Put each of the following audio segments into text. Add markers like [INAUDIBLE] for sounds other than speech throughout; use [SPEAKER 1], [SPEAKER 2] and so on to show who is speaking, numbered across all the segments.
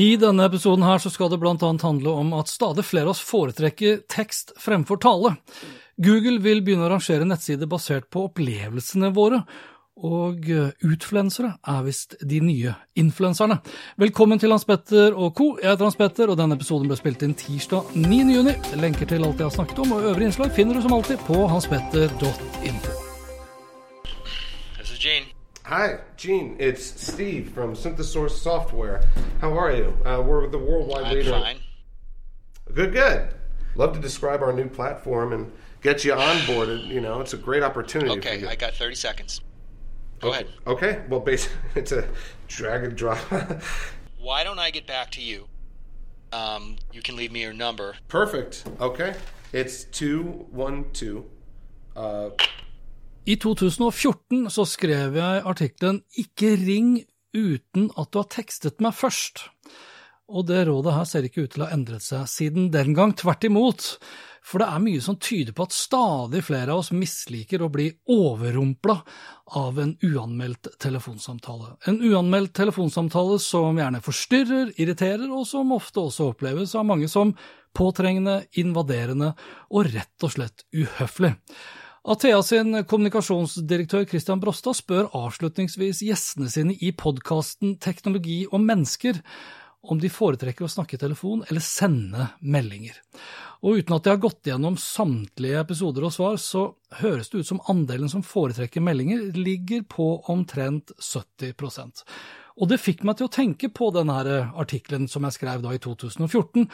[SPEAKER 1] I denne episoden her så skal det blant annet handle om at stadig flere av oss foretrekker tekst fremfor tale. Google vil begynne å rangere nettsider basert på opplevelsene våre, og utfluensere er visst de nye influenserne. Velkommen til Hans Petter og co. Jeg heter Hans Petter, og denne episoden ble spilt inn tirsdag 9. juni. Lenker til alt jeg har snakket om og øvrige innslag finner du som alltid på hanspetter.info.
[SPEAKER 2] This is Gene.
[SPEAKER 3] Hi, Gene. It's Steve from Synthesource Software. How are you? Uh, we're the worldwide
[SPEAKER 2] I'm
[SPEAKER 3] leader.
[SPEAKER 2] fine.
[SPEAKER 3] Good, good. Love to describe our new platform and get you onboarded. You know, it's a great opportunity. for
[SPEAKER 2] Okay. I got 30 seconds. Go ahead.
[SPEAKER 3] Okay. Well, basically, [LAUGHS] it's a drag and drop. [LAUGHS]
[SPEAKER 2] Why don't I get back to you? Um, you can leave me your number.
[SPEAKER 3] Perfect. Okay. It's two one two. Uh,
[SPEAKER 1] I 2014 så skrev jeg artikkelen Ikke ring uten at du har tekstet meg først. Og det rådet her ser ikke ut til å ha endret seg siden den gang, tvert imot. For det er mye som tyder på at stadig flere av oss misliker å bli overrumpla av en uanmeldt telefonsamtale. En uanmeldt telefonsamtale som gjerne forstyrrer, irriterer, og som ofte også oppleves av mange som påtrengende, invaderende og rett og slett uhøflig. Athea sin kommunikasjonsdirektør Christian Brostad spør avslutningsvis gjestene sine i podkasten Teknologi og mennesker om de foretrekker å snakke i telefon eller sende meldinger. Og uten at jeg har gått gjennom samtlige episoder og svar, så høres det ut som andelen som foretrekker meldinger, ligger på omtrent 70% og det fikk meg til å tenke på denne artikkelen som jeg skrev da i 2014,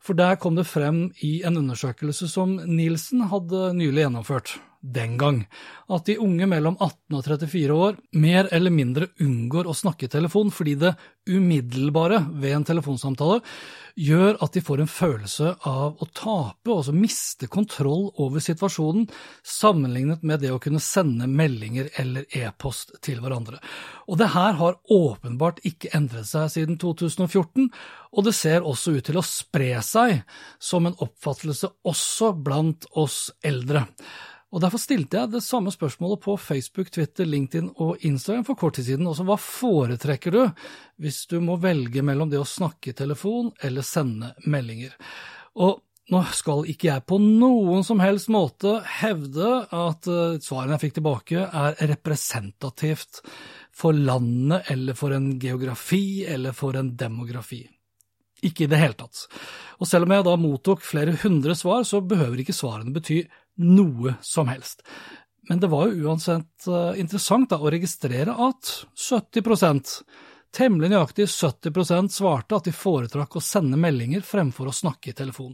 [SPEAKER 1] for der kom det frem i en undersøkelse som Nielsen hadde nylig gjennomført den gang, at de unge mellom 18 og 34 år mer eller mindre unngår å snakke i telefon fordi det umiddelbare ved en telefonsamtale gjør at de får en følelse av å tape, altså miste kontroll over situasjonen, sammenlignet med det å kunne sende meldinger eller e-post til hverandre. Og det her har åpenbart ikke endret seg siden 2014, og det ser også ut til å spre seg som en oppfattelse også blant oss eldre. Og Derfor stilte jeg det samme spørsmålet på Facebook, Twitter, LinkedIn og Instagram for kort tid siden. Også hva foretrekker du hvis du må velge mellom det å snakke i telefon eller sende meldinger? Og nå skal ikke jeg på noen som helst måte hevde at uh, svarene jeg fikk tilbake er representativt for landet eller for en geografi eller for en demografi. Ikke i det hele tatt. Og selv om jeg da mottok flere hundre svar, så behøver ikke svarene bety noe som helst. Men det var jo uansett uh, interessant da, å registrere at 70 Temmelig nøyaktig 70% svarte at de foretrakk å sende meldinger fremfor å snakke i telefon.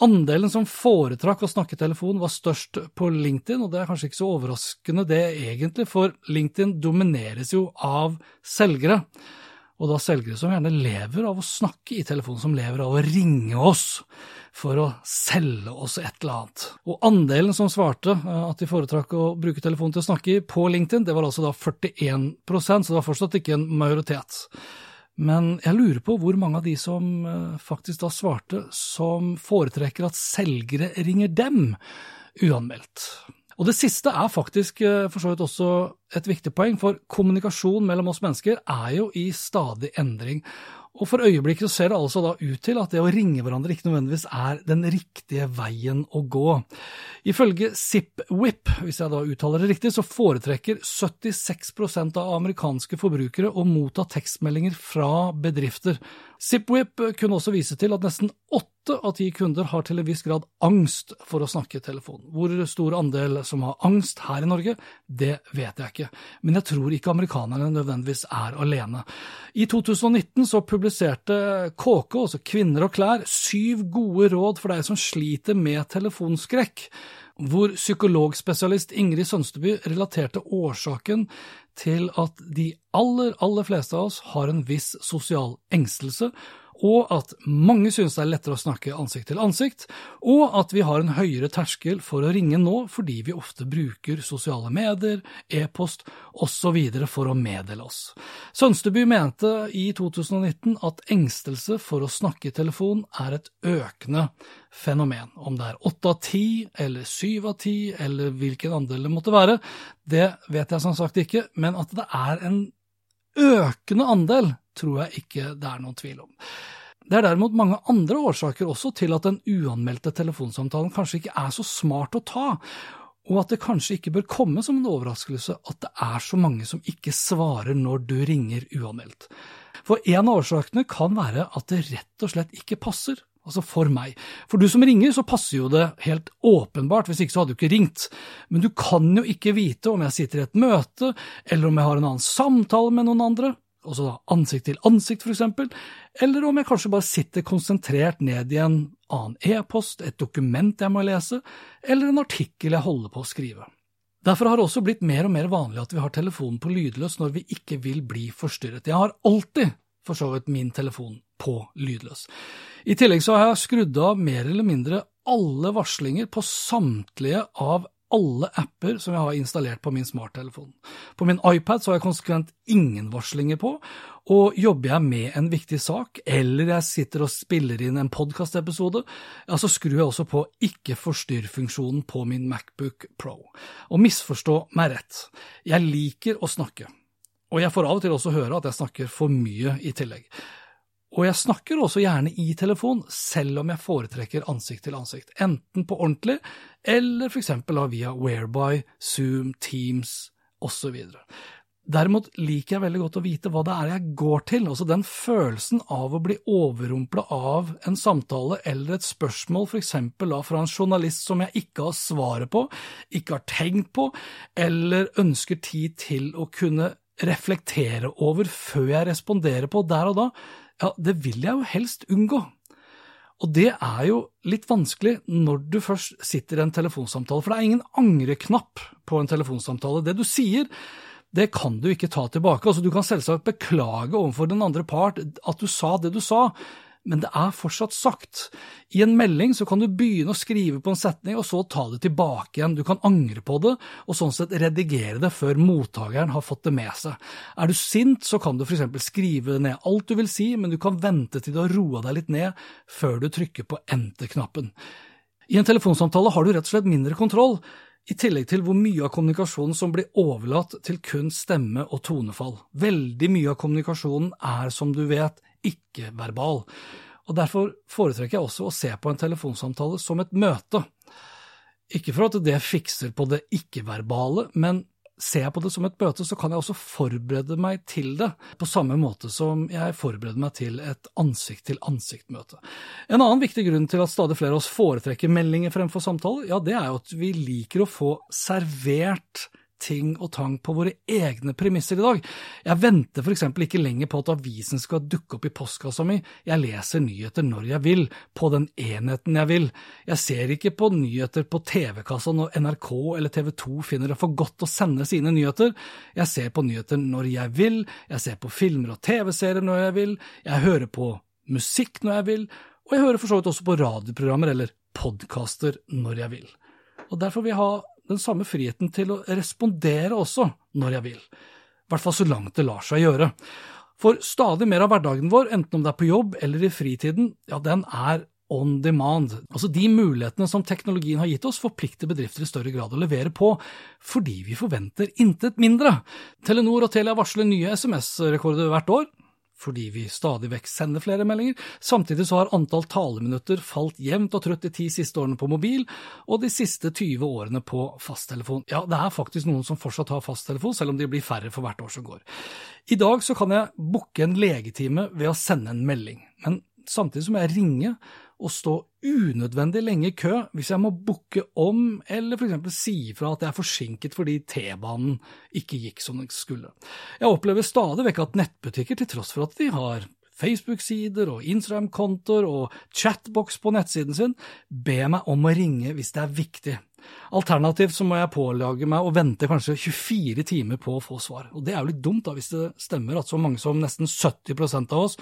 [SPEAKER 1] Andelen som foretrakk å snakke i telefon var størst på LinkedIn, og det er kanskje ikke så overraskende det egentlig, for LinkedIn domineres jo av selgere og da selgere som gjerne lever av å snakke i telefonen, som lever av å ringe oss for å selge oss et eller annet. Og andelen som svarte eh, at de foretrakk å bruke telefonen til å snakke i på LinkedIn, det var altså da 41% så det var fortsatt ikke en majoritet. Men jeg lurer på hvor mange av de som eh, faktisk da svarte, som foretrekker at selgere ringer dem uanmeldt. Og det siste er faktisk eh, for så vidt også et viktig poeng, for kommunikasjon mellom oss mennesker er jo i stadig endring. Og for øyeblikket ser det altså da ut til at det å ringe hverandre ikke nødvendigvis er den riktige veien å gå. Ifølge ZipWhip, hvis jeg da uttaler det riktig, så foretrekker 76% av amerikanske forbrukere å motta tekstmeldinger fra bedrifter. ZipWhip kunne også vise til at nesten åtte av ti kunder har til en viss grad angst for å snakke i telefon. Hvor stor andel som har angst her i Norge, det vet jeg ikke, men jeg tror ikke amerikanerne nødvendigvis er alene. I 2019 så publiserte KK, altså Kvinner og klær, syv gode råd for deg som sliter med telefonskrekk hvor psykologspesialist Ingrid Sønsteby relaterte årsaken til at de aller, aller fleste av oss har en viss sosial engstelse, og at mange synes det er lettere å snakke ansikt til ansikt, og at vi har en høyere terskel for å ringe nå fordi vi ofte bruker sosiale medier, e-post osv. for å meddele oss. Sønsteby mente i 2019 at engstelse for å snakke i telefon er et økende fenomen. Om det er åtte av ti, eller syv av ti, eller hvilken andel det måtte være, det vet jeg som sagt ikke, men at det er en økende andel tror jeg ikke det er noen tvil om. Det er derimot mange andre årsaker også til at den uanmeldte telefonsamtalen kanskje ikke er så smart å ta, og at det kanskje ikke bør komme som en overraskelse at det er så mange som ikke svarer når du ringer uanmeldt. For en av årsakene kan være at det rett og slett ikke passer. Altså for meg. For du som ringer, så passer jo det helt åpenbart, hvis ikke så hadde du ikke ringt. Men du kan jo ikke vite om jeg sitter i et møte, eller om jeg har en annen samtale med noen andre altså da ansikt til ansikt for eksempel, eller om jeg kanskje bare sitter konsentrert ned i en annen e-post, et dokument jeg må lese, eller en artikkel jeg holder på å skrive. Derfor har det også blitt mer og mer vanlig at vi har telefonen på lydløs når vi ikke vil bli forstyrret. Jeg har alltid for så vidt min telefon på lydløs. I tillegg så har jeg skrudd av mer eller mindre alle varslinger på samtlige av alle apper som jeg har installert på min smarttelefon. På min iPad så har jeg konsekvent ingen varslinger på, og jobber jeg med en viktig sak, eller jeg sitter og spiller inn en podkastepisode, ja, så skrur jeg også på ikke forstyrr-funksjonen på min Macbook Pro. Og misforstå meg rett, jeg liker å snakke, og jeg får av og til også høre at jeg snakker for mye i tillegg. Og jeg snakker også gjerne i telefon, selv om jeg foretrekker ansikt til ansikt, enten på ordentlig eller for eksempel via Whereby, Zoom, Teams osv. Derimot liker jeg veldig godt å vite hva det er jeg går til, altså den følelsen av å bli overrumpla av en samtale eller et spørsmål, for eksempel fra en journalist som jeg ikke har svaret på, ikke har tenkt på, eller ønsker tid til å kunne reflektere over før jeg responderer på. Der og da, ja, det vil jeg jo helst unngå. Og det er jo litt vanskelig når du først sitter i en telefonsamtale, for det er ingen angreknapp på en telefonsamtale. Det du sier, det kan du ikke ta tilbake. Altså, du kan selvsagt beklage overfor den andre part at du sa det du sa, men det er fortsatt sagt. I en melding så kan du begynne å skrive på en setning, og så ta det tilbake igjen. Du kan angre på det, og sånn sett redigere det før mottakeren har fått det med seg. Er du sint, så kan du eksempel skrive ned alt du vil si, men du kan vente til du har roa deg litt ned før du trykker på enter-knappen. I en telefonsamtale har du rett og slett mindre kontroll, i tillegg til hvor mye av kommunikasjonen som blir overlatt til kun stemme og tonefall. Veldig mye av kommunikasjonen er, som du vet, ikke-verbal. Og Derfor foretrekker jeg også å se på en telefonsamtale som et møte. Ikke for at det fikser på det ikke-verbale, men ser jeg på det som et møte, så kan jeg også forberede meg til det, på samme måte som jeg forbereder meg til et ansikt-til-ansikt-møte. En annen viktig grunn til at stadig flere av oss foretrekker meldinger fremfor samtaler, ja, det er jo at vi liker å få servert ting og tang på våre egne premisser i dag. Jeg venter for eksempel ikke lenger på at avisen skal dukke opp i postkassa mi, jeg leser nyheter når jeg vil, på den enheten jeg vil. Jeg ser ikke på nyheter på TV-kassa når NRK eller TV 2 finner det for godt å sende sine nyheter, jeg ser på nyheter når jeg vil, jeg ser på filmer og TV-serier når jeg vil, jeg hører på musikk når jeg vil, og jeg hører for så vidt også på radioprogrammer eller podkaster når jeg vil. Og Derfor vil jeg ha den samme friheten til å respondere også når jeg vil. I hvert fall så langt det lar seg gjøre. For stadig mer av hverdagen vår, enten om det er på jobb eller i fritiden, ja, den er on demand. Altså De mulighetene som teknologien har gitt oss, forplikter bedrifter i større grad å levere på, fordi vi forventer intet mindre. Telenor og Telia varsler nye SMS-rekorder hvert år, fordi vi stadig vekk sender flere meldinger. Samtidig så har antall taleminutter falt jevnt og trutt de ti siste årene på mobil, og de siste 20 årene på fasttelefon. Ja, det er faktisk noen som fortsatt har fasttelefon, selv om de blir færre for hvert år som går. I dag så kan jeg booke en legetime ved å sende en melding, men samtidig så må jeg ringe og stå unødvendig lenge i kø hvis jeg må booke om, eller f.eks. si ifra at jeg er forsinket fordi T-banen ikke gikk som den skulle. Jeg opplever stadig vekk at nettbutikker, til tross for at de har Facebook-sider og Instagram-kontoer og chatbox på nettsiden sin, ber meg om å ringe hvis det er viktig. Alternativt så må jeg pålage meg å vente kanskje 24 timer på å få svar. Og det er jo litt dumt da, hvis det stemmer at så mange som nesten 70% av oss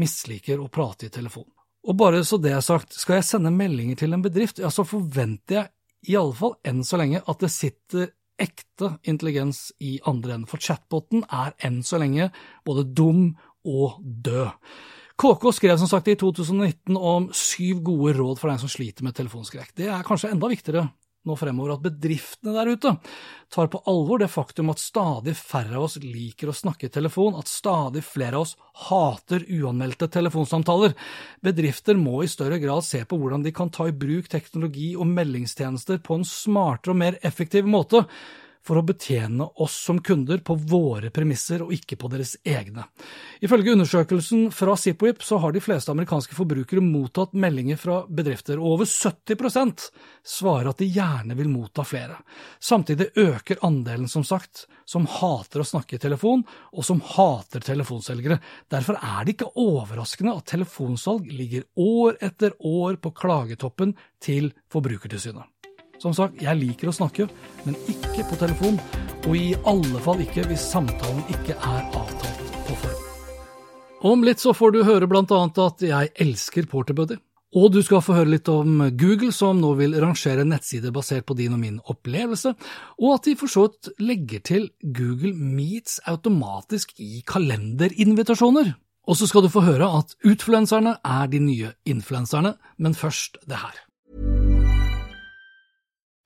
[SPEAKER 1] misliker å prate i telefon. Og bare så det er sagt, skal jeg sende meldinger til en bedrift, ja, så forventer jeg i alle fall enn så lenge at det sitter ekte intelligens i andre enden, for chatboten er enn så lenge både dum og død. KK skrev som sagt i 2019 om syv gode råd for deg som sliter med telefonskrekk. Det er kanskje enda viktigere nå fremover at bedriftene der ute tar på alvor det faktum at stadig færre av oss liker å snakke i telefon, at stadig flere av oss hater uanmeldte telefonsamtaler. Bedrifter må i større grad se på hvordan de kan ta i bruk teknologi og meldingstjenester på en smartere og mer effektiv måte for å betjene oss som kunder på våre premisser og ikke på deres egne. Ifølge undersøkelsen fra Zipwhip så har de fleste amerikanske forbrukere mottatt meldinger fra bedrifter, og over 70% svarer at de gjerne vil motta flere. Samtidig øker andelen, som sagt, som hater å snakke i telefon, og som hater telefonselgere. Derfor er det ikke overraskende at telefonsalg ligger år etter år på klagetoppen til Forbrukertilsynet. Som sagt, jeg liker å snakke, men ikke på telefon. Og i alle fall ikke hvis samtalen ikke er avtalt på forhånd. Om litt så får du høre blant annet at jeg elsker Porterbuddy. Og du skal få høre litt om Google, som nå vil rangere nettsider basert på din og min opplevelse, og at de for så vidt legger til Google Meets automatisk i kalenderinvitasjoner. Og så skal du få høre at utfluenserne er de nye influenserne, men først det her.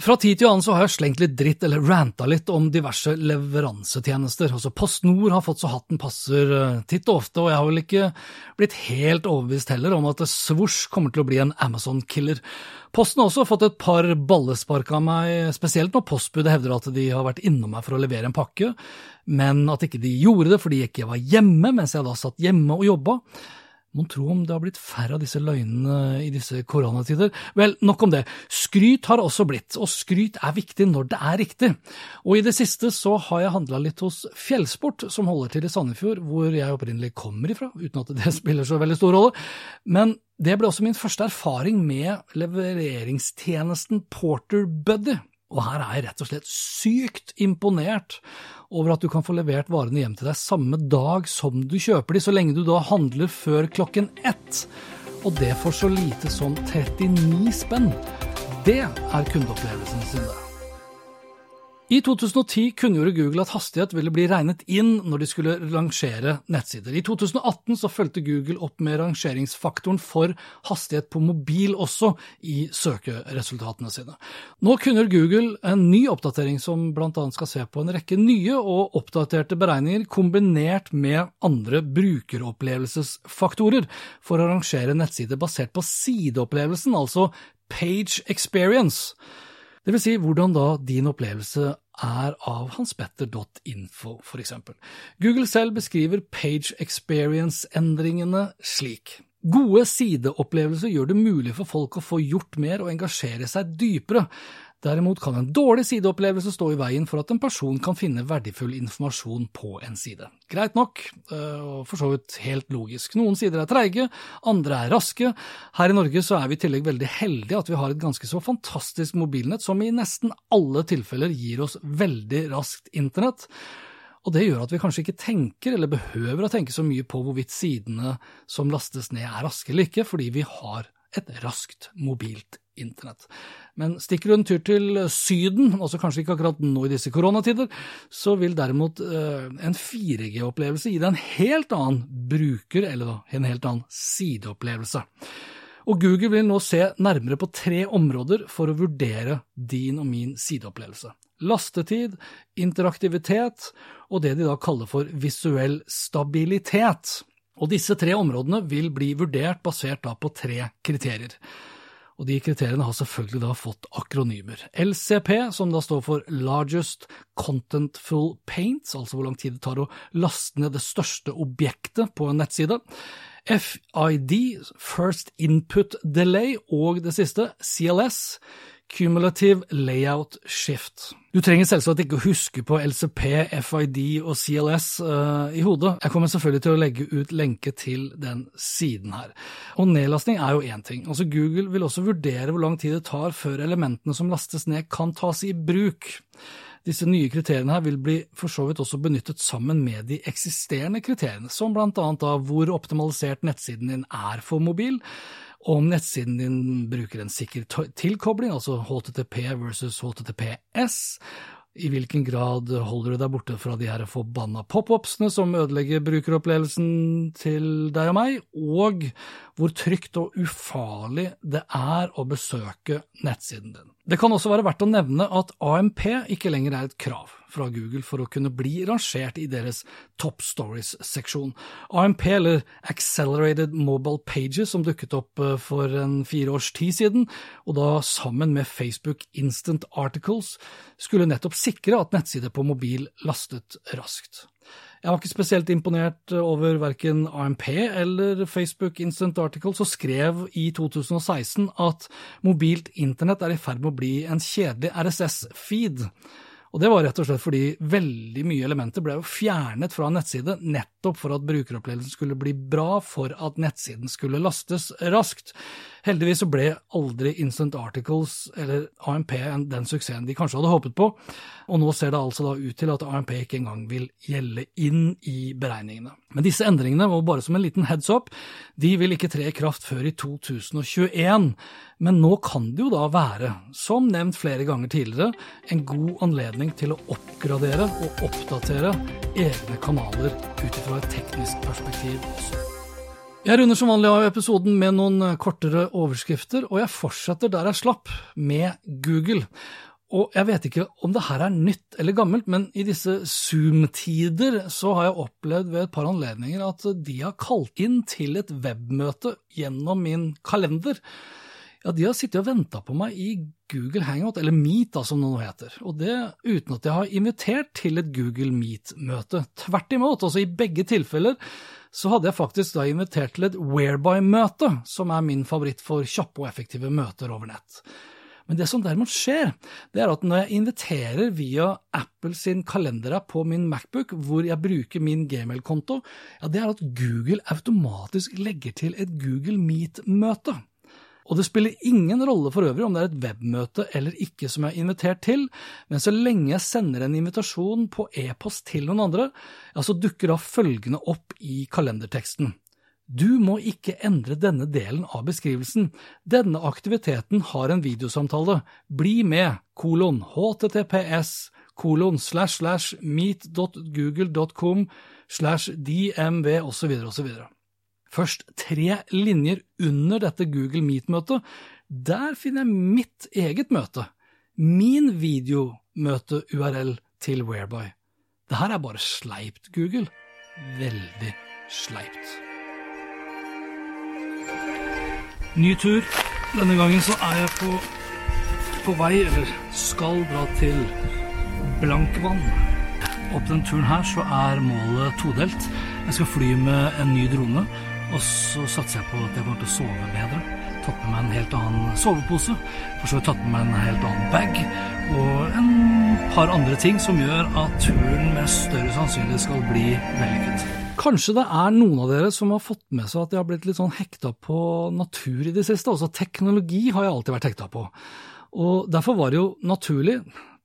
[SPEAKER 1] Fra tid til annen så har jeg slengt litt dritt eller ranta litt om diverse leveransetjenester. Altså Post Nord har fått så hatten passer eh, titt og ofte, og jeg har vel ikke blitt helt overbevist heller om at Svosj kommer til å bli en Amazon-killer. Posten har også fått et par ballespark av meg, spesielt når postbudet hevder at de har vært innom meg for å levere en pakke, men at ikke de gjorde det fordi jeg ikke var hjemme mens jeg da satt hjemme og jobba. Mon tro om det har blitt færre av disse løgnene i disse koronatider? Vel, nok om det. Skryt har også blitt, og skryt er viktig når det er riktig. Og i det siste så har jeg handla litt hos Fjellsport, som holder til i Sandefjord, hvor jeg opprinnelig kommer ifra, uten at det [LAUGHS] spiller så veldig stor rolle. Men det ble også min første erfaring med levereringstjenesten Porter Buddy. Og her er jeg rett og slett sykt imponert over at du kan få levert varene hjem til deg samme dag som du kjøper de, så lenge du da handler før klokken ett. Og det for så lite som 39 spenn. Det er kundeopplevelsen sin. I 2010 kunngjorde Google at hastighet ville bli regnet inn når de skulle rangere nettsider. I 2018 så fulgte Google opp med rangeringsfaktoren for hastighet på mobil også i søkeresultatene sine. Nå kunngjør Google en ny oppdatering som bl.a. skal se på en rekke nye og oppdaterte beregninger kombinert med andre brukeropplevelsesfaktorer for å rangere nettsider basert på sideopplevelsen, altså page experience. Det vil si hvordan da din opplevelse er av hanspetter.info, eksempel. Google selv beskriver page experience-endringene slik. Gode sideopplevelser gjør det mulig for folk å få gjort mer og engasjere seg dypere. Derimot kan en dårlig sideopplevelse stå i veien for at en person kan finne verdifull informasjon på en side. Greit nok, eh, og for så vidt helt logisk. Noen sider er treige, andre er raske. Her i Norge så er vi i tillegg veldig heldige at vi har et ganske så fantastisk mobilnett som i nesten alle tilfeller gir oss veldig raskt internett. Og det gjør at vi kanskje ikke tenker, eller behøver å tenke så mye på hvorvidt sidene som lastes ned er raske eller ikke, fordi vi har et raskt mobilt internett. Men stikker du en tur til Syden, også kanskje ikke akkurat nå i disse koronatider, så vil derimot eh, en 4G-opplevelse gi deg en helt annen bruker, eller en helt annen sideopplevelse. Og Google vil nå se nærmere på tre områder for å vurdere din og min sideopplevelse. Lastetid, interaktivitet og det de da kaller for visuell stabilitet. Og disse tre områdene vil bli vurdert basert på tre kriterier og de kriteriene har selvfølgelig da fått akronymer. LCP, som da står for Largest Contentful Paints, altså hvor lang tid det tar å laste ned det største objektet på en nettside. FID, First Input Delay, og det siste, CLS, Cumulative Layout Shift. Du trenger selvsagt ikke å huske på LCP, FID og CLS uh, eh, i hodet. Jeg kommer selvfølgelig til å legge ut lenke til den siden her. Og nedlastning er jo én ting. Altså Google vil også vurdere hvor lang tid det tar før elementene som lastes ned kan tas i bruk. Disse nye kriteriene her vil bli for så vidt også benyttet sammen med de eksisterende kriteriene, som blant annet da hvor optimalisert nettsiden din er for mobil, om nettsiden din bruker en sikker tilkobling, altså HTTP versus HTTPS, i hvilken grad holder du deg borte fra de her forbanna pop-upsene som ødelegger brukeropplevelsen til deg og meg, og hvor trygt og ufarlig det er å besøke nettsiden din. Det kan også være verdt å nevne at AMP ikke lenger er et krav fra Google for å kunne bli rangert i deres Top Stories-seksjon. AMP, eller Accelerated Mobile Pages, som dukket opp eh, for en fire års tid siden, og da sammen med Facebook Instant Articles, skulle nettopp sikre at nettsider på mobil lastet raskt. Jeg var ikke spesielt imponert over verken AMP eller Facebook Instant Articles, og skrev i 2016 at mobilt internett er i ferd med å bli en kjedelig RSS-feed. Og det var rett og slett fordi veldig mye elementer ble jo fjernet fra en nettside nettopp for at brukeropplevelsen skulle bli bra for at nettsiden skulle lastes raskt. Heldigvis så ble aldri Instant Articles eller AMP den suksessen de kanskje hadde håpet på, og nå ser det altså da ut til at AMP ikke engang vil gjelde inn i beregningene. Men disse endringene, og bare som en liten heads up, de vil ikke tre i kraft før i 2021. Men nå kan det jo da være, som nevnt flere ganger tidligere, en god anledning til å oppgradere og oppdatere egne kanaler ut fra et teknisk perspektiv også. Jeg runder som vanlig av episoden med noen eh, kortere overskrifter, og jeg fortsetter der jeg slapp, med Google. Og jeg vet ikke om det her er nytt eller gammelt, men i disse Zoom-tider så har jeg opplevd ved et par anledninger at de har kalt inn til et webmøte gjennom min kalender. Ja, de har sittet og venta på meg i Google Hangout, eller Meet da, som det nå heter, og det uten at jeg har invitert til et Google Meet-møte. Tvert imot, altså i begge tilfeller så hadde jeg faktisk da invitert til et Whereby-møte, som er min favoritt for kjappe og effektive møter over nett. Men det som derimot skjer, det er at når jeg inviterer via Apple sin kalenderapp på min Macbook, hvor jeg bruker min Gmail-konto, ja, det er at Google automatisk legger til et Google Meet-møte. Og det spiller ingen rolle for øvrig om det er et webmøte eller ikke som jeg er invitert til, men så lenge jeg sender en invitasjon på e-post til noen andre, ja, så dukker da følgende opp i kalenderteksten. Du må ikke endre denne delen av beskrivelsen. Denne aktiviteten har en videosamtale. Bli med, kolon, https, kolon slash slash meet.google.com slash dmv osv. osv. Først tre linjer under dette Google Meet-møtet, der finner jeg mitt eget møte. Min videomøte-URL til Whereby. Det her er bare sleipt, Google. Veldig sleipt. Ny tur. Denne gangen så er jeg på, på vei, eller skal dra til Blankvann. Opp den turen her så er målet todelt. Jeg skal fly med en ny drone, og så satser jeg på at jeg kommer til å sove bedre. Tatt med meg en helt annen sovepose, for så har jeg tatt med meg en helt annen bag, og en par andre ting som gjør at turen med større sannsynlighet skal bli vellykket. Kanskje det er noen av dere som har fått med seg at jeg har blitt litt sånn hekta på natur i det siste. Altså teknologi har jeg alltid vært hekta på. Og derfor var det jo naturlig,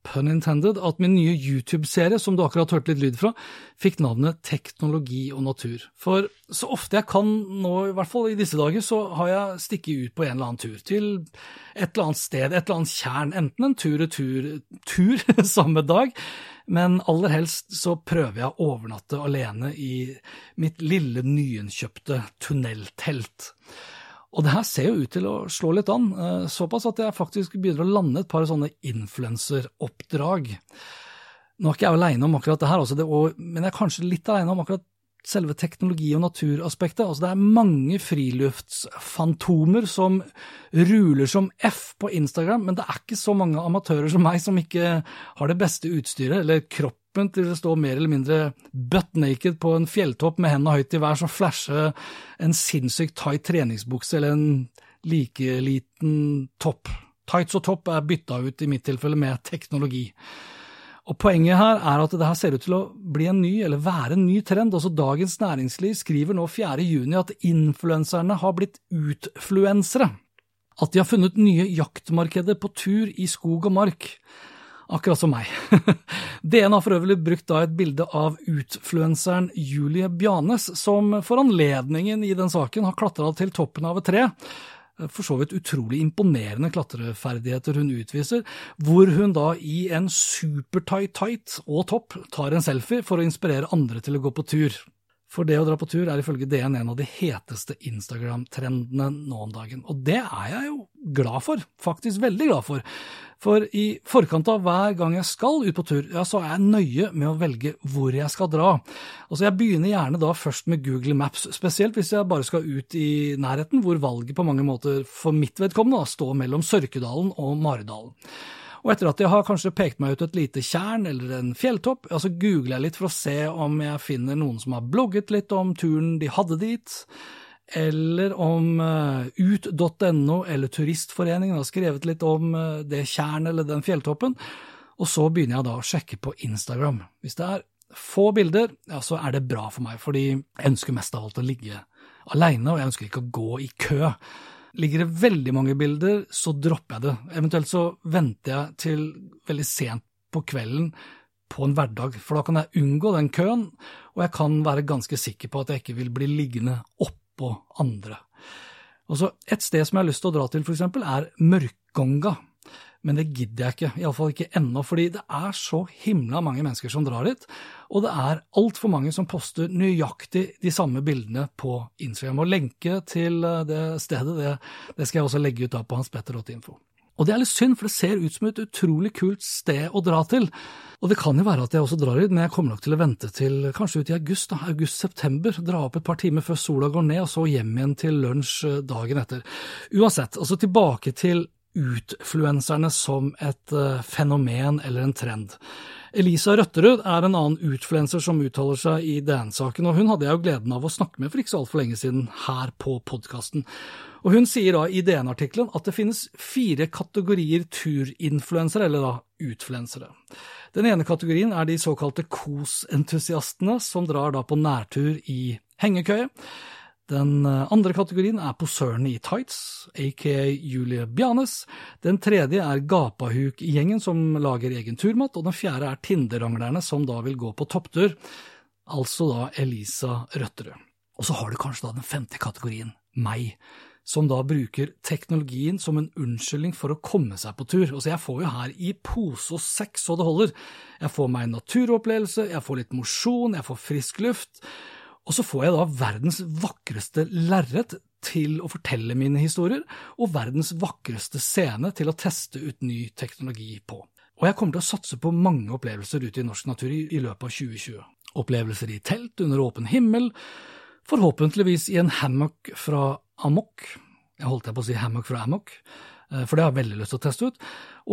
[SPEAKER 1] pun intended, at min nye YouTube-serie, som du akkurat hørte litt lyd fra, fikk navnet Teknologi og natur. For så ofte jeg kan nå, i hvert fall i disse dager, så har jeg stikket ut på en eller annen tur. Til et eller annet sted, et eller annet tjern. Enten en tur-retur tur [LAUGHS] samme dag, men aller helst så prøver jeg å overnatte alene i mitt lille nyinnkjøpte tunneltelt. Og det her ser jo ut til å slå litt an, såpass at jeg faktisk begynner å lande et par sånne influenseroppdrag. Nå er ikke jeg aleine om akkurat det her, også, men jeg er kanskje litt aleine om akkurat selve teknologi- og naturaspektet. Altså det er mange friluftsfantomer som ruler som F på Instagram, men det er ikke så mange amatører som meg som ikke har det beste utstyret, eller kroppen til å stå mer eller mindre butt naked på en fjelltopp med hendene høyt i vær som flasher en sinnssykt tight treningsbukse eller en like liten topp. Tights og topp er bytta ut i mitt tilfelle med teknologi. Og Poenget her er at det her ser ut til å bli en ny, eller være en ny trend. Også Dagens Næringsliv skriver nå 4. juni at influenserne har blitt utfluensere. At de har funnet nye jaktmarkeder på tur i skog og mark. Akkurat som meg. [LAUGHS] DN har for øvrig brukt da et bilde av utfluenseren Julie Bjanes, som for anledningen i den saken har klatra til toppen av et tre for så vidt utrolig imponerende klatreferdigheter hun utviser, hvor hun da i en supertight tight og topp tar en selfie for å inspirere andre til å gå på tur. For det å dra på tur er ifølge DN en av de heteste Instagram-trendene nå om dagen. Og det er jeg jo glad for, faktisk veldig glad for. For i forkant av hver gang jeg skal ut på tur, ja, så er jeg nøye med å velge hvor jeg skal dra. Altså Jeg begynner gjerne da først med Google Maps, spesielt hvis jeg bare skal ut i nærheten, hvor valget på mange måter for mitt vedkommende står mellom Sørkedalen og Maridalen. Og etter at jeg har kanskje pekt meg ut et lite tjern eller en fjelltopp, ja, så googler jeg litt for å se om jeg finner noen som har blogget litt om turen de hadde dit, eller om uh, ut.no eller Turistforeningen har skrevet litt om uh, det tjernet eller den fjelltoppen, og så begynner jeg da å sjekke på Instagram. Hvis det er få bilder, ja, så er det bra for meg, fordi jeg ønsker mest av alt å ligge aleine, og jeg ønsker ikke å gå i kø. Ligger det veldig mange bilder, så dropper jeg det. Eventuelt så venter jeg til veldig sent på kvelden på en hverdag, for da kan jeg unngå den køen, og jeg kan være ganske sikker på at jeg ikke vil bli liggende oppå andre. Og så Et sted som jeg har lyst til å dra til, for eksempel, er Mørkgonga men det gidder jeg ikke, iallfall ikke ennå, fordi det er så himla mange mennesker som drar dit, og det er altfor mange som poster nøyaktig de samme bildene på Instagram. Og lenke til eh, det stedet, det, det skal jeg også legge ut da på hanspetter.info. Og det er litt synd, for det ser ut som et utrolig kult sted å dra til. Og det kan jo være at jeg også drar dit, men jeg kommer nok til å vente til kanskje ut i august, da, august-september. Dra opp et par timer før sola går ned, og så hjem igjen til lunsj eh, dagen etter. Uansett, altså tilbake til utfluenserne som et uh, fenomen eller en trend. Elisa Røtterud er en annen utfluenser som uttaler seg i DN-saken, og hun hadde jeg jo gleden av å snakke med for ikke så altfor lenge siden her på podkasten. Og Hun sier da i DN-artikkelen at det finnes fire kategorier turinfluensere, eller da utfluensere. Den ene kategorien er de såkalte KOS-entusiastene, som drar da på nærtur i hengekøye. Den eh, andre kategorien er posørene i tights, aka Julie Bjanes. Den tredje er Gapahuk-gjengen som lager egen turmat, og den fjerde er Tinderanglerne som da vil gå på topptur, altså da Elisa Røtterød. Og så har du kanskje da den femte kategorien, meg, som da bruker teknologien som en unnskyldning for å komme seg på tur. Altså, jeg får jo her i pose og sekk så det holder. Jeg får meg en naturopplevelse, jeg får litt mosjon, jeg får frisk luft. Og så får jeg da verdens vakreste lerret til å fortelle mine historier, og verdens vakreste scene til å teste ut ny teknologi på. Og jeg kommer til å satse på mange opplevelser ute i norsk natur i, løpet av 2020. Opplevelser i telt under åpen himmel, forhåpentligvis i en hammock fra Amok. Jeg holdt jeg på å si hammock fra Amok, for det har jeg veldig lyst til å teste ut.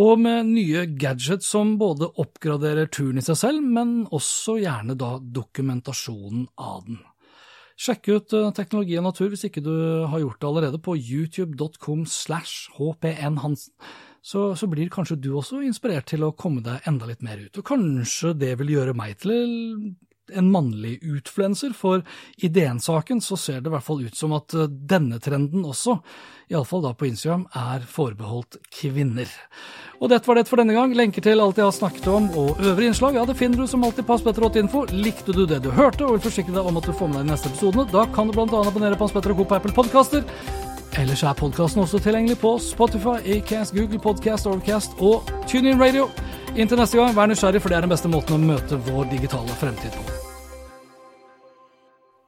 [SPEAKER 1] Og med nye gadgets som både oppgraderer turen i seg selv, men også gjerne da dokumentasjonen av den. Sjekk ut eh, Teknologi og natur hvis ikke du har gjort det allerede, på youtube.com slash hpnhansen. Så, så, blir kanskje du også inspirert til å komme deg enda litt mer ut. Og kanskje det vil gjøre meg til en mannlig utfluenser, for i DN-saken så ser det i hvert fall ut som at eh, denne trenden også, iallfall da på Instagram, er forbeholdt kvinner. Og dette var det for denne gang. Lenker til alt jeg har snakket om og øvrige innslag, ja, det finner du som alltid på Aspetter8info. Likte du det du hørte og vil forsikre deg om at du får med deg de neste episodene, da kan du bl.a. abonnere på Aspetter og Co på Apple Podkaster. Ellers er podkasten også tilgjengelig på Spotify, Acast, Google Podcast, Overcast og TuneIn Radio. Inntil neste gang, vær nysgjerrig, for det er den beste måten å møte vår digitale fremtid på.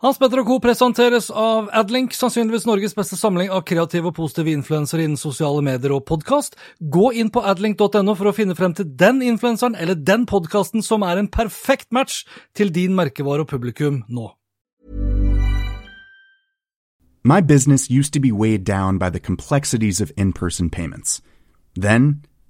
[SPEAKER 1] Hans Petter og co. presenteres av Adlink, sannsynligvis Norges beste samling av kreative og positive influensere innen sosiale medier og podkast. Gå inn på adlink.no for å finne frem til den influenseren eller den podkasten som er en perfekt match til din merkevare og publikum nå.
[SPEAKER 4] My business used to be weighed down by the complexities of in-person payments. Then,